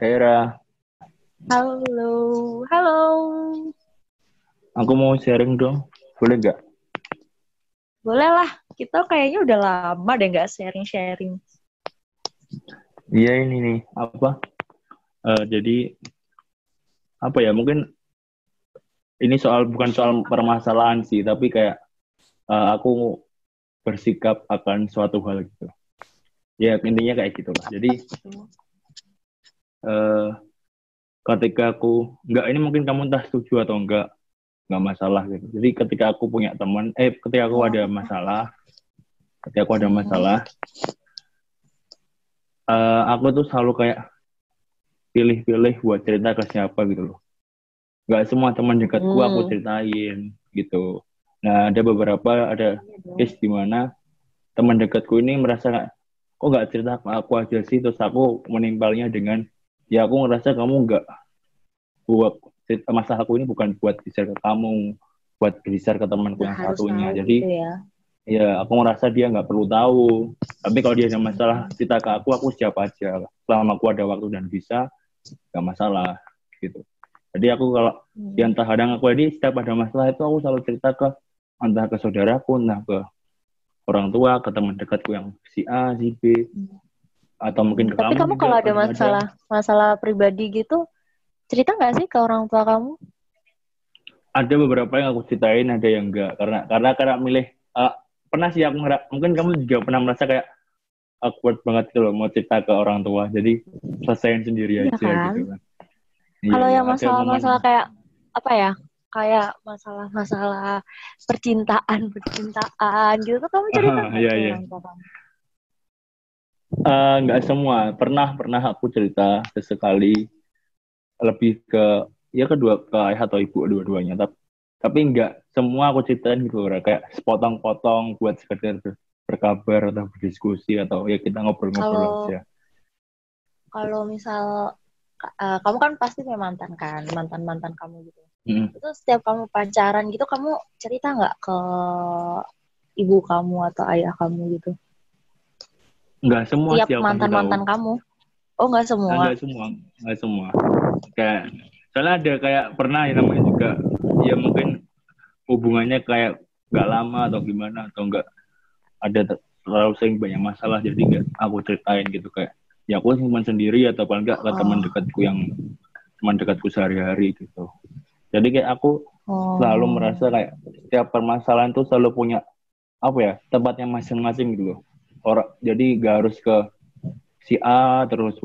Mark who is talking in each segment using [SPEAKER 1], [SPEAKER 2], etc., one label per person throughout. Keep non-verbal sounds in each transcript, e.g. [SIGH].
[SPEAKER 1] Hera,
[SPEAKER 2] Halo, halo.
[SPEAKER 1] aku mau sharing dong. Boleh nggak?
[SPEAKER 2] Boleh lah, kita kayaknya udah lama deh nggak sharing-sharing.
[SPEAKER 1] Iya ini nih, apa? Eh, jadi, apa ya, mungkin ini soal bukan soal permasalahan sih, tapi kayak eh, aku bersikap akan suatu hal gitu. Ya, intinya kayak gitu lah. Jadi, eh, ketika aku, nggak ini mungkin kamu entah setuju atau enggak, nggak masalah gitu. Jadi ketika aku punya teman, eh ketika aku ada masalah, ketika aku ada masalah, eh, aku tuh selalu kayak pilih-pilih buat cerita ke siapa gitu loh. Nggak semua teman dekatku aku
[SPEAKER 2] Hmm.
[SPEAKER 1] ceritain gitu. Nah ada beberapa ada case di mana teman dekatku ini merasa kok nggak cerita ke aku aja sih, terus aku menimpalnya dengan ya aku ngerasa kamu nggak buat cerita masalahku ini bukan buat share ke kamu, buat share ke temanku yang satunya. Jadi
[SPEAKER 2] gitu ya.
[SPEAKER 1] ya aku ngerasa dia nggak perlu tahu. Tapi kalau dia ada masalah cerita ke aku, aku siap aja. Selama aku ada waktu dan bisa, nggak masalah gitu. Jadi aku kalau
[SPEAKER 2] Hmm.
[SPEAKER 1] ya kadang aku ini setiap ada masalah itu aku selalu cerita ke entah ke saudaraku, entah ke orang tua, ke teman dekatku yang si A, si B, atau mungkin ke
[SPEAKER 2] Tapi kamu
[SPEAKER 1] juga
[SPEAKER 2] kalau ada masalah masalah pribadi gitu, cerita nggak sih ke orang tua kamu?
[SPEAKER 1] ada beberapa yang aku ceritain ada yang enggak karena karena karena milih eh, pernah sih aku mungkin kamu juga pernah merasa kayak awkward banget gitu loh mau cerita ke orang tua jadi selesaiin sendiri
[SPEAKER 2] Iya
[SPEAKER 1] aja
[SPEAKER 2] kan?
[SPEAKER 1] gitu kan Iya,
[SPEAKER 2] Kalau yang
[SPEAKER 1] ada
[SPEAKER 2] masalah-masalah kayak apa ya? Kayak masalah-masalah percintaan, percintaan gitu tuh kamu cerita nggak
[SPEAKER 1] iya, iya.
[SPEAKER 2] orang tua kamu?
[SPEAKER 1] Eh, nggak semua pernah pernah aku cerita sesekali lebih ke ya kedua ke ayah atau ibu dua-duanya tapi tapi nggak semua aku ceritain gitu kayak sepotong-potong buat sekedar ber- berkabar atau berdiskusi atau ya kita ngobrol-ngobrol aja
[SPEAKER 2] Kalau misal eh, kamu kan pasti punya mantan kan, mantan-mantan kamu gitu.
[SPEAKER 1] Mm.
[SPEAKER 2] Itu setiap kamu pacaran gitu kamu cerita nggak ke ibu kamu atau ayah kamu gitu?
[SPEAKER 1] Nggak semua
[SPEAKER 2] Tiap
[SPEAKER 1] sih
[SPEAKER 2] mantan-mantan
[SPEAKER 1] tahu.
[SPEAKER 2] kamu? Oh nggak
[SPEAKER 1] Nah,
[SPEAKER 2] semua.
[SPEAKER 1] nggak semua nggak semua kayak soalnya ada kayak pernah ya namanya juga ya mungkin hubungannya kayak nggak lama atau gimana atau nggak ada ter- terlalu sering banyak masalah jadi nggak aku ceritain gitu kayak ya aku simpan sendiri atau paling nggak ke teman
[SPEAKER 2] Oh.
[SPEAKER 1] dekatku yang teman dekatku sehari-hari gitu jadi kayak aku
[SPEAKER 2] Oh.
[SPEAKER 1] selalu merasa kayak setiap permasalahan tuh selalu punya apa ya tempatnya masing-masing gitu loh orang jadi gak harus ke si A terus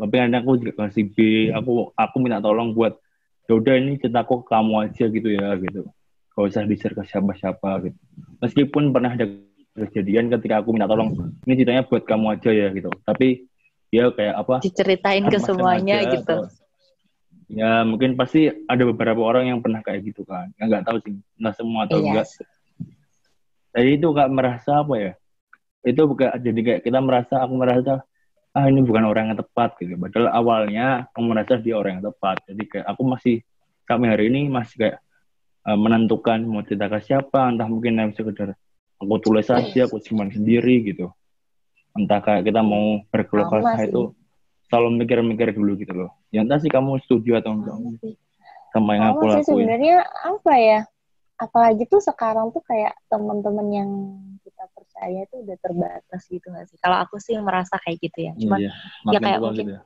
[SPEAKER 1] tapi aku juga ke si B. Aku aku minta tolong buat ya udah ini ceritaku ke kamu aja gitu ya gitu. Gak usah di share ke siapa-siapa gitu. Meskipun pernah ada kejadian ketika aku minta tolong ini ceritanya buat kamu aja ya gitu. Tapi ya kayak apa
[SPEAKER 2] diceritain ke semuanya
[SPEAKER 1] sengaja
[SPEAKER 2] gitu.
[SPEAKER 1] atau- ya mungkin pasti ada beberapa orang yang pernah kayak gitu kan. Ya, nggak tahu sih nggak semua atau
[SPEAKER 2] Iya
[SPEAKER 1] enggak.
[SPEAKER 2] sih.
[SPEAKER 1] jadi itu nggak merasa apa ya itu bukan jadi kayak kita merasa aku merasa ah ini bukan orang yang tepat gitu. Padahal awalnya aku merasa dia orang yang tepat. Jadi kayak aku masih sampai hari ini masih kayak eh, menentukan mau cerita ke siapa entah mungkin yang sekedar aku tulis saja aku simpan sendiri gitu. Entah kayak kita mau berkeluh
[SPEAKER 2] Sama
[SPEAKER 1] kesah itu selalu mikir-mikir dulu gitu loh. Ya entah sih kamu setuju atau enggak
[SPEAKER 2] Sama
[SPEAKER 1] yang aku lakuin.
[SPEAKER 2] sebenarnya apa ya? Apalagi tuh sekarang tuh kayak teman-teman yang percaya tuh udah terbatas gitu nggak sih? Kalau aku sih merasa kayak gitu ya. Cuman
[SPEAKER 1] Iya, makin
[SPEAKER 2] kayak mungkin-
[SPEAKER 1] gitu ya.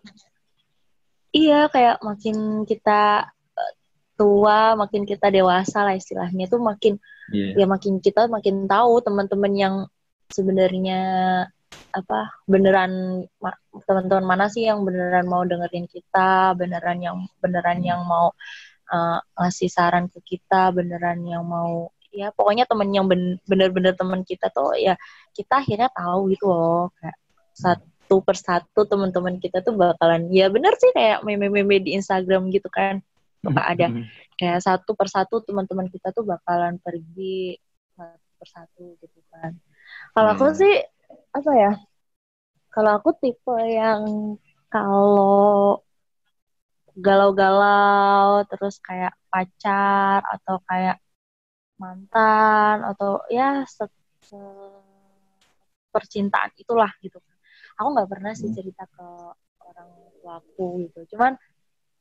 [SPEAKER 2] iya kayak makin kita eh, tua, makin kita dewasa lah istilahnya tuh makin
[SPEAKER 1] Iya.
[SPEAKER 2] ya makin kita makin tahu teman-teman yang sebenarnya apa beneran ma- teman-teman mana sih yang beneran mau dengerin kita, beneran yang beneran yang mau uh, ngasih saran ke kita, beneran yang mau ya pokoknya temen yang ben- bener-bener teman kita tuh ya kita akhirnya tahu gitu loh kayak satu persatu teman-teman kita tuh bakalan ya bener sih kayak meme-meme di Instagram gitu kan suka ada kayak satu persatu teman-teman kita tuh bakalan pergi satu persatu gitu kan. Kalau aku
[SPEAKER 1] Iya.
[SPEAKER 2] sih apa ya? Kalau aku tipe yang kalau galau-galau terus kayak pacar atau kayak mantan atau ya se, se- percintaan itulah gitu kan. Aku nggak pernah sih
[SPEAKER 1] Hmm.
[SPEAKER 2] cerita ke orang tuaku gitu cuman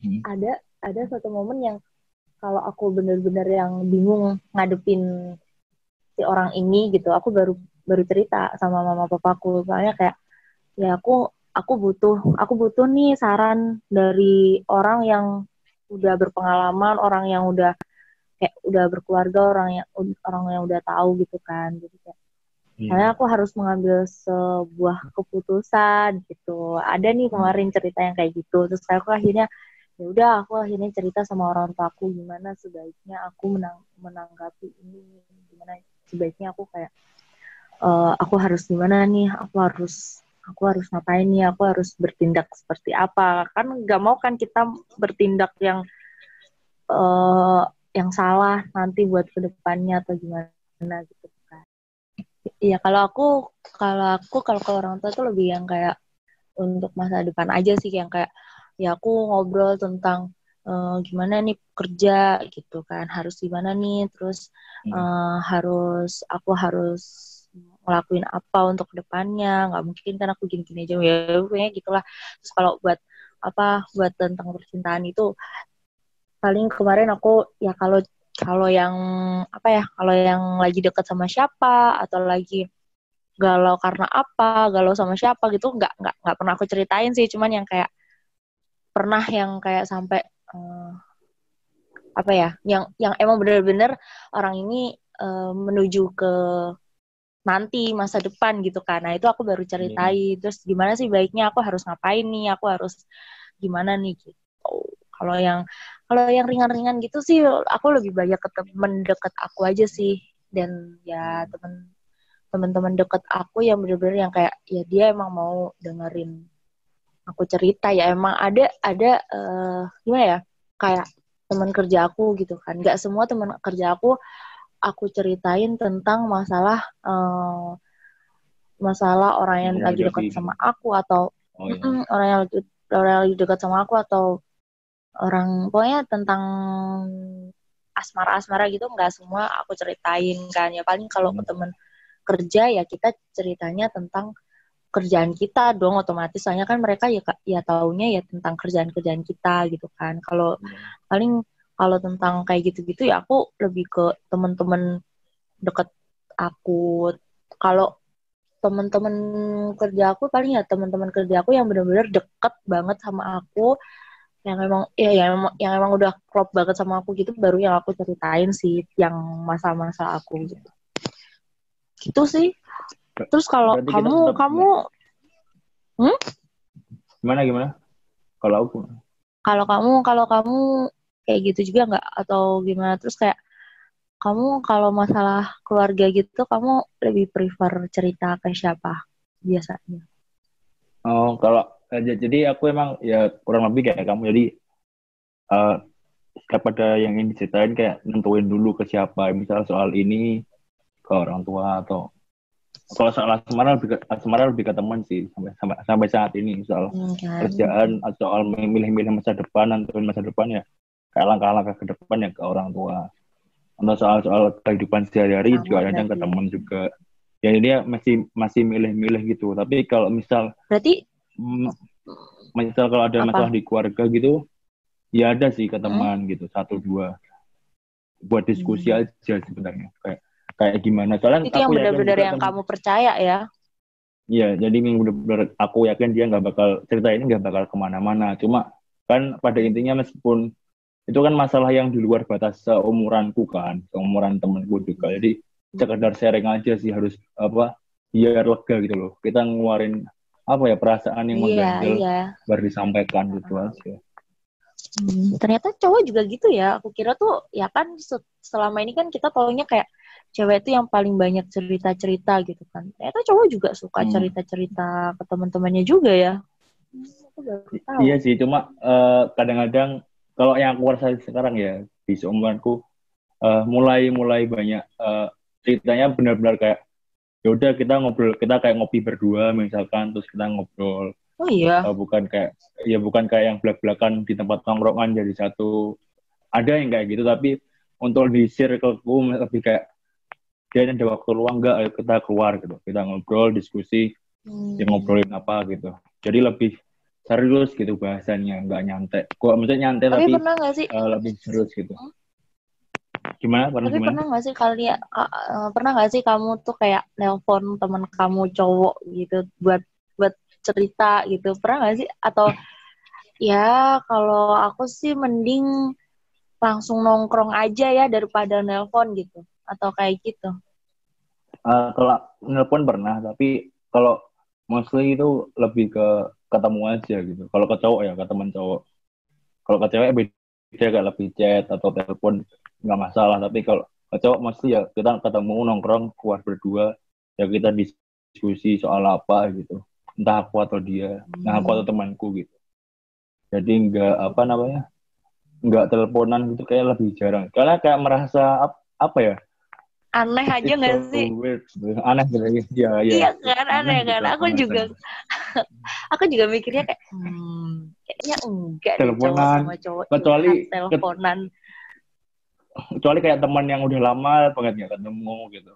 [SPEAKER 1] Hmm.
[SPEAKER 2] ada ada satu momen yang kalau aku bener-bener yang bingung ngadepin si orang ini gitu aku baru baru cerita sama mama papaku soalnya kayak ya aku aku butuh aku butuh nih saran dari orang yang udah berpengalaman orang yang udah kayak udah berkeluarga orang yang orang yang udah tahu gitu kan jadi kayak
[SPEAKER 1] Iya.
[SPEAKER 2] Soalnya aku harus mengambil sebuah keputusan gitu. Ada nih kemarin cerita yang kayak gitu. Terus aku akhirnya ya udah aku akhirnya cerita sama orang tua aku gimana sebaiknya aku menang menanggapi ini gimana sebaiknya aku kayak eh, aku harus gimana nih aku harus aku harus ngapain nih aku harus bertindak seperti apa kan nggak mau kan kita bertindak yang eh yang salah nanti buat ke depannya atau gimana gitu kan Iya kalau aku kalau aku kalau ke orang tua tuh lebih yang kayak untuk masa depan aja sih yang kayak ya aku ngobrol tentang eh, gimana nih kerja gitu kan harus gimana nih terus
[SPEAKER 1] Hmm.
[SPEAKER 2] eh, harus aku harus ngelakuin apa untuk ke depannya nggak mungkin kan aku gini-gini aja ya pokoknya gitulah terus kalau buat apa buat tentang percintaan itu paling kemarin aku ya kalau kalau yang apa ya kalau yang lagi dekat sama siapa atau lagi galau karena apa galau sama siapa gitu nggak nggak nggak pernah aku ceritain sih. Cuman yang kayak pernah yang kayak sampai eh, apa ya yang yang emang bener-bener orang ini eh, menuju ke nanti masa depan gitu kan. Nah itu aku baru ceritain. Terus gimana sih baiknya? Aku harus ngapain nih? Aku harus gimana nih? gitu kalau yang kalau yang ringan-ringan gitu sih aku lebih banyak ke temen deket aku aja sih. Dan ya temen teman-teman deket aku yang bener-bener yang kayak ya dia emang mau dengerin aku cerita ya. Emang ada ada eh, gimana ya kayak teman kerja aku gitu kan. Nggak semua teman kerja aku aku ceritain tentang masalah eh, masalah orang yang
[SPEAKER 1] Yang
[SPEAKER 2] lagi dekat sama aku atau
[SPEAKER 1] Oh, iya.
[SPEAKER 2] Orang yang orang yang lagi dekat sama aku atau orang pokoknya tentang asmara-asmara gitu nggak semua aku ceritain kan. Ya paling kalau ke
[SPEAKER 1] Hmm.
[SPEAKER 2] temen kerja ya kita ceritanya tentang kerjaan kita dong otomatis. Soalnya kan mereka ya ya taunya ya tentang kerjaan-kerjaan kita gitu kan. Kalau
[SPEAKER 1] Iya.
[SPEAKER 2] paling kalau tentang kayak gitu-gitu ya aku lebih ke temen-temen deket aku. Kalau temen-temen kerja aku paling ya temen-temen kerja aku yang benar-benar deket banget sama aku yang emang ya yang emang, yang emang udah klop banget sama aku gitu baru yang aku ceritain sih yang masa-masa aku gitu. Gitu sih. Terus kalau kamu kamu
[SPEAKER 1] Gimana? Gimana? Kalau aku
[SPEAKER 2] kalau kamu kalau kamu kayak gitu juga nggak? Atau gimana? Terus kayak kamu kalau masalah keluarga gitu kamu lebih prefer cerita ke siapa biasanya?
[SPEAKER 1] Oh, kalau jadi aku emang ya kurang lebih kayak kamu. Jadi eh setiap ada yang ingin diceritain kayak nentuin dulu ke siapa. Misal soal ini ke orang tua atau kalau soal asmara lebih ke, asmara lebih ke teman sih sampai sampai sampai saat ini soal
[SPEAKER 2] kan?
[SPEAKER 1] kerjaan atau soal memilih-milih masa depan nentuin masa depan ya kayak langkah-langkah ke depan ya ke orang tua. Atau soal-soal kehidupan sehari-hari
[SPEAKER 2] Sama
[SPEAKER 1] juga ada ke teman juga. Jadi dia masih masih milih-milih gitu. Tapi kalau misal
[SPEAKER 2] berarti
[SPEAKER 1] misal kalau ada
[SPEAKER 2] Apa?
[SPEAKER 1] masalah di keluarga gitu, ya ada sih ke teman gitu satu dua buat diskusi
[SPEAKER 2] Hmm.
[SPEAKER 1] aja sebenarnya kayak kayak gimana soalnya
[SPEAKER 2] itu yang benar-benar yang
[SPEAKER 1] temen-
[SPEAKER 2] kamu percaya ya
[SPEAKER 1] Iya, jadi yang benar-benar aku yakin dia nggak bakal cerita ini nggak bakal ke mana-mana. Cuma kan pada intinya meskipun itu kan masalah yang di luar batas seumuranku kan, seumuran temanku juga. Jadi sekedar sharing aja sih harus apa biar lega gitu loh. Kita ngeluarin apa ya perasaan yang
[SPEAKER 2] iya
[SPEAKER 1] mengganjal
[SPEAKER 2] iya
[SPEAKER 1] baru disampaikan gitu aja.
[SPEAKER 2] Hmm, ternyata cowok juga gitu ya. Aku kira tuh ya kan se- selama ini kan kita taunya kayak cewek itu yang paling banyak cerita-cerita gitu kan. Ternyata cowok juga suka
[SPEAKER 1] Hmm.
[SPEAKER 2] cerita-cerita ke teman-temannya juga ya. Hmm.
[SPEAKER 1] Iya sih, cuma eh, kadang-kadang kalau yang aku rasain sekarang ya di seumuranku eh, mulai mulai banyak eh, ceritanya benar-benar kayak ya udah kita ngobrol kita kayak ngopi berdua misalkan terus kita ngobrol.
[SPEAKER 2] Oh iya.
[SPEAKER 1] Eh, bukan kayak ya bukan kayak yang belak-belakan di tempat tongkrongan jadi satu. Ada yang kayak gitu tapi untuk di circleku lebih kayak dia ada waktu luang nggak? Ayo kita keluar gitu. Kita ngobrol diskusi
[SPEAKER 2] Hmm.
[SPEAKER 1] ya ngobrolin apa gitu. Jadi lebih serius gitu bahasanya nggak nyantai. Gua maksudnya nyantai
[SPEAKER 2] tapi,
[SPEAKER 1] tapi,
[SPEAKER 2] pernah nggak sih?
[SPEAKER 1] uh, lebih serius gitu gimana? Pernah
[SPEAKER 2] tapi
[SPEAKER 1] gimana?
[SPEAKER 2] pernah nggak sih kalian uh, pernah nggak sih kamu tuh kayak nelpon teman kamu cowok gitu buat buat cerita gitu? Pernah nggak sih? Atau [LAUGHS] ya kalau aku sih mending langsung nongkrong aja ya daripada nelpon gitu atau kayak gitu.
[SPEAKER 1] Uh, kalau nelpon pernah tapi kalau mostly itu lebih ke ketemu aja gitu. Kalau ke cowok ya ke teman cowok. Kalau ke cewek beda kayak lebih chat atau telepon nggak masalah. Tapi kalau ke cowok mostly ya kita ketemu nongkrong keluar berdua. Ya kita diskusi soal apa gitu. Entah aku atau dia. Hmm. nah aku atau temanku gitu. Jadi nggak apa namanya nggak teleponan gitu kayak lebih jarang. Karena kayak merasa ap, apa ya?
[SPEAKER 2] Aneh aja nggak sih?
[SPEAKER 1] weird. aneh gitu. Ya, ya.
[SPEAKER 2] iya kan? Aneh, aneh kan? aku juga [LAUGHS] aku juga mikirnya kayak hmm, kayaknya enggak
[SPEAKER 1] teleponan
[SPEAKER 2] cowok sama cowok
[SPEAKER 1] kecuali
[SPEAKER 2] teleponan.
[SPEAKER 1] Kecuali kayak teman yang udah lama banget nggak ketemu gitu.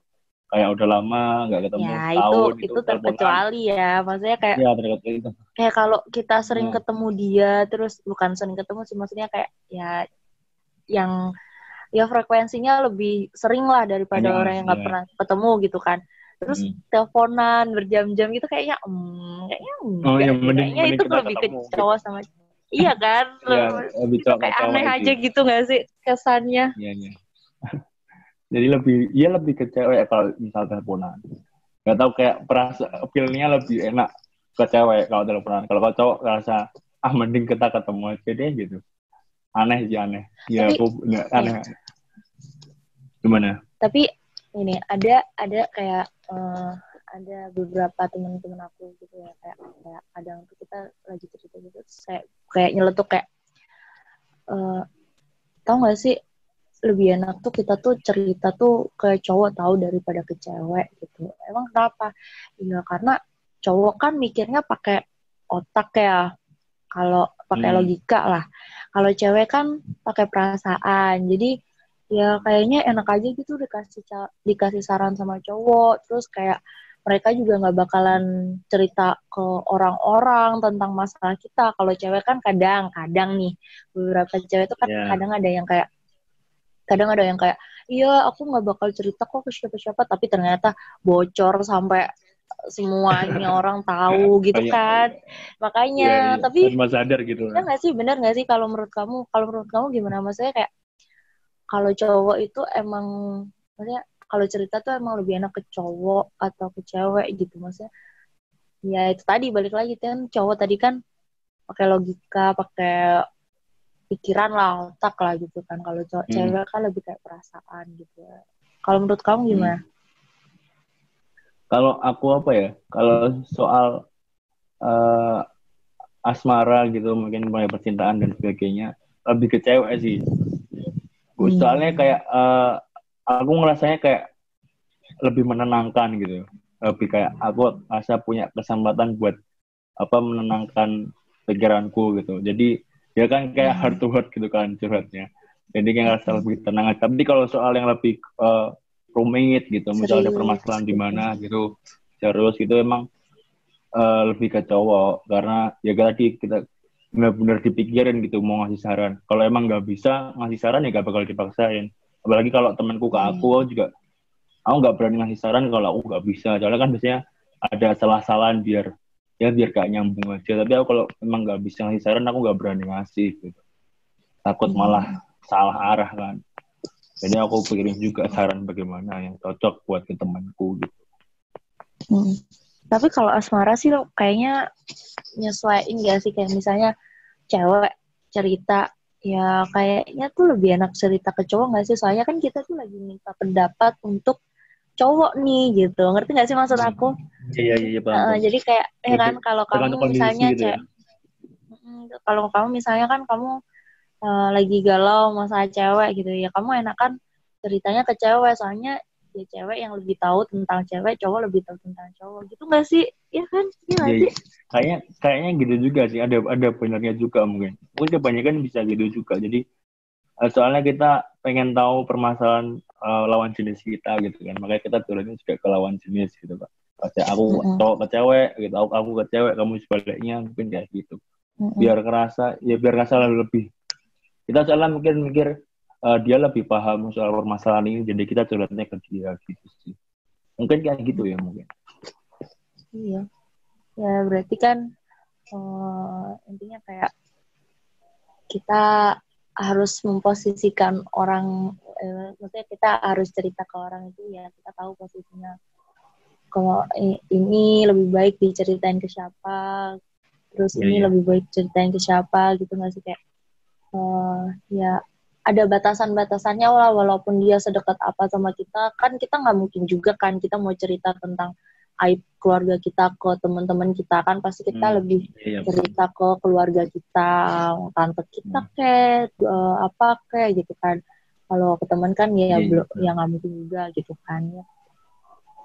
[SPEAKER 1] Kayak udah lama nggak ketemu
[SPEAKER 2] ya,
[SPEAKER 1] tahun
[SPEAKER 2] itu itu terkecuali ya. Maksudnya kayak
[SPEAKER 1] ya terkecuali itu.
[SPEAKER 2] kayak kalau kita sering ya. ketemu dia terus bukan sering ketemu sih maksudnya kayak ya yang ya frekuensinya lebih sering lah daripada ya, orang yang nggak ya. pernah ketemu gitu kan terus hmm. teleponan berjam-jam gitu kayaknya hmm, kayaknya enggak oh, ya, mending, kayaknya mending itu lebih ke cowok sama [LAUGHS] iya kan? Ya, lebih cowok kayak aneh aja, aja gitu gak sih kesannya?
[SPEAKER 1] Iya iya. [LAUGHS] Jadi lebih iya lebih ke cewek kalau misal teleponan. Nggak tahu kayak perasa feelnya lebih enak ke cewek kalau teleponan. Kalau ke cowok rasa ah mending kita ketemu aja deh gitu. Aneh sih aneh. Ya tapi, aku aneh. gimana?
[SPEAKER 2] Tapi ini ada ada kayak uh, ada beberapa teman-teman aku gitu ya kayak kayak kadang tuh kita lagi cerita gitu kayak kayak nyeletuk kayak uh, tau gak sih lebih enak tuh kita tuh cerita tuh ke cowok tahu daripada ke cewek gitu. Emang kenapa? Iya karena cowok kan mikirnya pakai otak ya kalau pakai hmm. logika lah. Kalau cewek kan pakai perasaan jadi ya kayaknya enak aja gitu dikasih dikasih saran sama cowok. Terus kayak mereka juga nggak bakalan cerita ke orang-orang tentang masalah kita. Kalau cewek kan kadang-kadang nih beberapa cewek itu kan yeah. kadang ada yang kayak kadang ada yang kayak iya aku nggak bakal cerita kok ke siapa-siapa tapi ternyata bocor sampai semuanya [LAUGHS] orang tahu gitu kan. Makanya ya, ya. tapi
[SPEAKER 1] sadar gitu
[SPEAKER 2] ya nggak sih? Benar nggak sih kalau menurut kamu? Kalau menurut kamu gimana? Maksudnya kayak kalau cowok itu emang maksudnya kalau cerita tuh emang lebih enak ke cowok atau ke cewek gitu. Maksudnya ya itu tadi balik lagi kan cowok tadi kan pakai logika pakai pikiran lah otak lah gitu kan. Kalau cowok hmm. cewek kan lebih kayak perasaan gitu. Kalau menurut kamu gimana? Hmm
[SPEAKER 1] kalau aku apa ya kalau soal uh, asmara gitu mungkin mulai percintaan dan sebagainya lebih ke cewek sih hmm. soalnya kayak uh, aku ngerasanya kayak lebih menenangkan gitu. Lebih kayak aku asa punya kesempatan buat apa menenangkan pikiranku gitu. Jadi dia kan kayak hmm. heart to heart gitu kan curhatnya. Jadi kayak ngerasa lebih tenang tapi kalau soal yang lebih uh, rumit gitu misalnya ada permasalahan di mana gitu terus gitu emang uh, lebih ke cowok. Karena ya tadi kita benar-benar dipikirin gitu mau ngasih saran kalau emang nggak bisa ngasih saran ya gak bakal dipaksain apalagi kalau temanku ke aku hmm. juga aku nggak berani ngasih saran kalau aku nggak bisa soalnya kan biasanya ada salah-salahan biar ya biar gak nyambung aja tapi aku kalau emang nggak bisa ngasih saran aku nggak berani ngasih gitu takut hmm. malah salah arah kan jadi aku pikirin juga saran bagaimana yang cocok buat ke temanku gitu.
[SPEAKER 2] Hmm. Tapi kalau asmara sih lo kayaknya nyesuaiin gak sih kayak misalnya cewek cerita ya kayaknya tuh lebih enak cerita ke cowok gak sih soalnya kan kita tuh lagi minta pendapat untuk cowok nih gitu ngerti gak sih maksud aku?
[SPEAKER 1] Iya iya iya.
[SPEAKER 2] Uh, jadi kayak ya kan kalau kamu misalnya gitu ya? kalau kamu misalnya kan kamu uh, lagi galau masalah cewek gitu ya kamu enakan ceritanya ke cewek soalnya ya cewek yang lebih tahu tentang cewek cowok lebih tahu tentang cowok. Gitu nggak sih? Ya kan? Iya ya, sih?
[SPEAKER 1] kayaknya kayaknya gitu juga sih. Ada ada benernya juga mungkin. Mungkin kebanyakan bisa gitu juga. Jadi uh, soalnya kita pengen tahu permasalahan uh, lawan jenis kita gitu kan. Makanya kita turunnya juga ke lawan jenis gitu pak. Kayak aku mm -hmm. cowok ke cewek gitu aku, aku ke cewek kamu sebaliknya mungkin kayak gitu. Biar kerasa ya biar kerasa lebih. Kita soalnya mungkin mikir eh, dia lebih paham soal permasalahan ini jadi kita curhatnya ke dia gitu sih mungkin kayak gitu ya mungkin
[SPEAKER 2] Iya. Ya berarti kan eh, intinya kayak kita harus memposisikan orang, eh, maksudnya kita harus cerita ke orang itu ya kita tahu posisinya. Kalau ini lebih baik diceritain ke siapa, terus
[SPEAKER 1] Iya,
[SPEAKER 2] ini
[SPEAKER 1] iya.
[SPEAKER 2] lebih baik ceritain ke siapa gitu nggak sih kayak eh, ya ada batasan-batasannya lah walaupun dia sedekat apa sama kita. Kan kita nggak mungkin juga kan kita mau cerita tentang aib keluarga kita ke teman-teman kita. Kan pasti kita
[SPEAKER 1] Hmm,
[SPEAKER 2] lebih
[SPEAKER 1] iya
[SPEAKER 2] cerita ke keluarga kita tante kita
[SPEAKER 1] Hmm.
[SPEAKER 2] kayak apa kayak gitu kan. Kalau ke teman kan ya
[SPEAKER 1] Iya,
[SPEAKER 2] belum ya nggak mungkin juga gitu kan. ya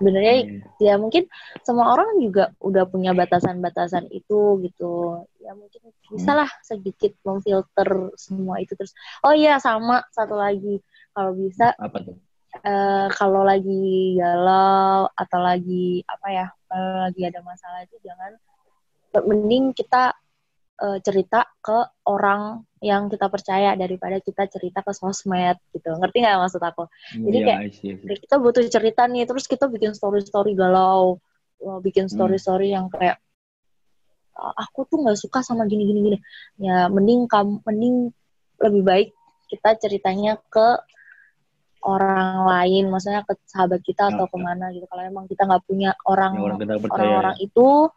[SPEAKER 2] sebenarnya
[SPEAKER 1] Iya.
[SPEAKER 2] ya mungkin semua orang juga udah punya batasan-batasan itu gitu. Ya mungkin bisa lah sedikit memfilter semua itu. Terus oh iya sama satu lagi. Kalau bisa
[SPEAKER 1] apa tuh?
[SPEAKER 2] eh, kalau lagi galau atau lagi apa ya kalau lagi ada masalah itu jangan mending kita eh, cerita ke orang yang kita percaya daripada kita cerita ke sosmed gitu. Ngerti nggak maksud aku? Jadi
[SPEAKER 1] Iya,
[SPEAKER 2] kayak-
[SPEAKER 1] see, see.
[SPEAKER 2] Kita butuh cerita nih terus kita bikin story story galau Wah, bikin story story yang kayak "Ah, aku tuh nggak suka sama gini gini gini ya mending kamu mending lebih baik kita ceritanya ke orang lain maksudnya ke sahabat kita atau
[SPEAKER 1] Ya.
[SPEAKER 2] ke mana gitu. Kalau emang kita nggak punya orang
[SPEAKER 1] orang kita percaya
[SPEAKER 2] orang-orang itu eh,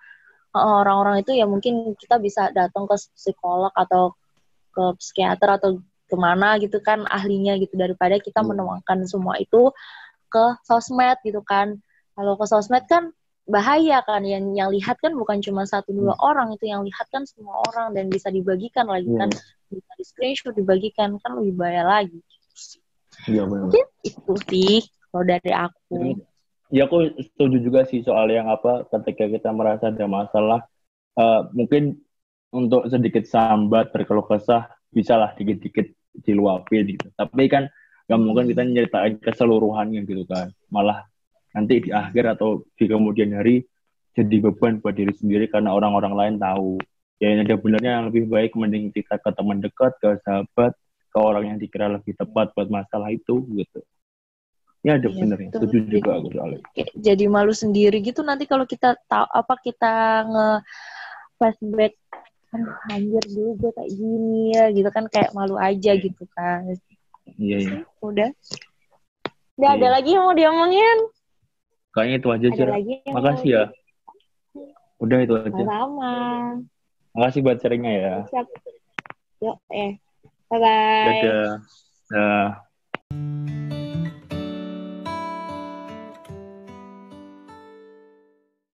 [SPEAKER 2] orang-orang itu ya mungkin kita bisa datang ke psikolog atau ke psikiater atau ke mana gitu kan ahlinya gitu. Daripada kita
[SPEAKER 1] Hmm.
[SPEAKER 2] menuangkan semua itu ke sosmed gitu kan. Kalau ke sosmed kan bahaya kan. Yang yang lihat kan bukan cuma satu dua orang itu yang lihat kan semua orang dan bisa dibagikan lagi kan. Bisa di screenshot dibagikan kan lebih bahaya lagi.
[SPEAKER 1] Benar.
[SPEAKER 2] mungkin itu sih kalau dari aku
[SPEAKER 1] Ya aku setuju juga sih soal yang apa ketika kita merasa ada masalah eh, mungkin untuk sedikit sambat berkeluh kesah bisa lah dikit-dikit diluapin gitu. Tapi kan nggak mungkin kita nyeritain keseluruhannya gitu kan. Malah nanti di akhir atau di kemudian hari jadi beban buat diri sendiri karena orang-orang lain tahu. Ya ini ada benernya yang lebih baik mending kita ke teman dekat, ke sahabat, ke orang yang dikira lebih tepat buat masalah itu gitu. Ya ada
[SPEAKER 2] Iya,
[SPEAKER 1] benernya.
[SPEAKER 2] betul.
[SPEAKER 1] Setuju juga aku soalnya.
[SPEAKER 2] jadi malu sendiri gitu nanti kalau kita tahu apa kita nge flashback aduh anjir dulu gue kayak gini ya gitu kan kayak malu aja gitu kan
[SPEAKER 1] Iya, iya.
[SPEAKER 2] udah udah ada
[SPEAKER 1] Iya.
[SPEAKER 2] lagi yang mau diomongin
[SPEAKER 1] Kayaknya itu aja,
[SPEAKER 2] ada
[SPEAKER 1] Cira. Makasih ya. Udah itu aja.
[SPEAKER 2] sama
[SPEAKER 1] Makasih buat sharingnya ya.
[SPEAKER 2] siap yuk eh bye bye
[SPEAKER 1] Dadah. Dah.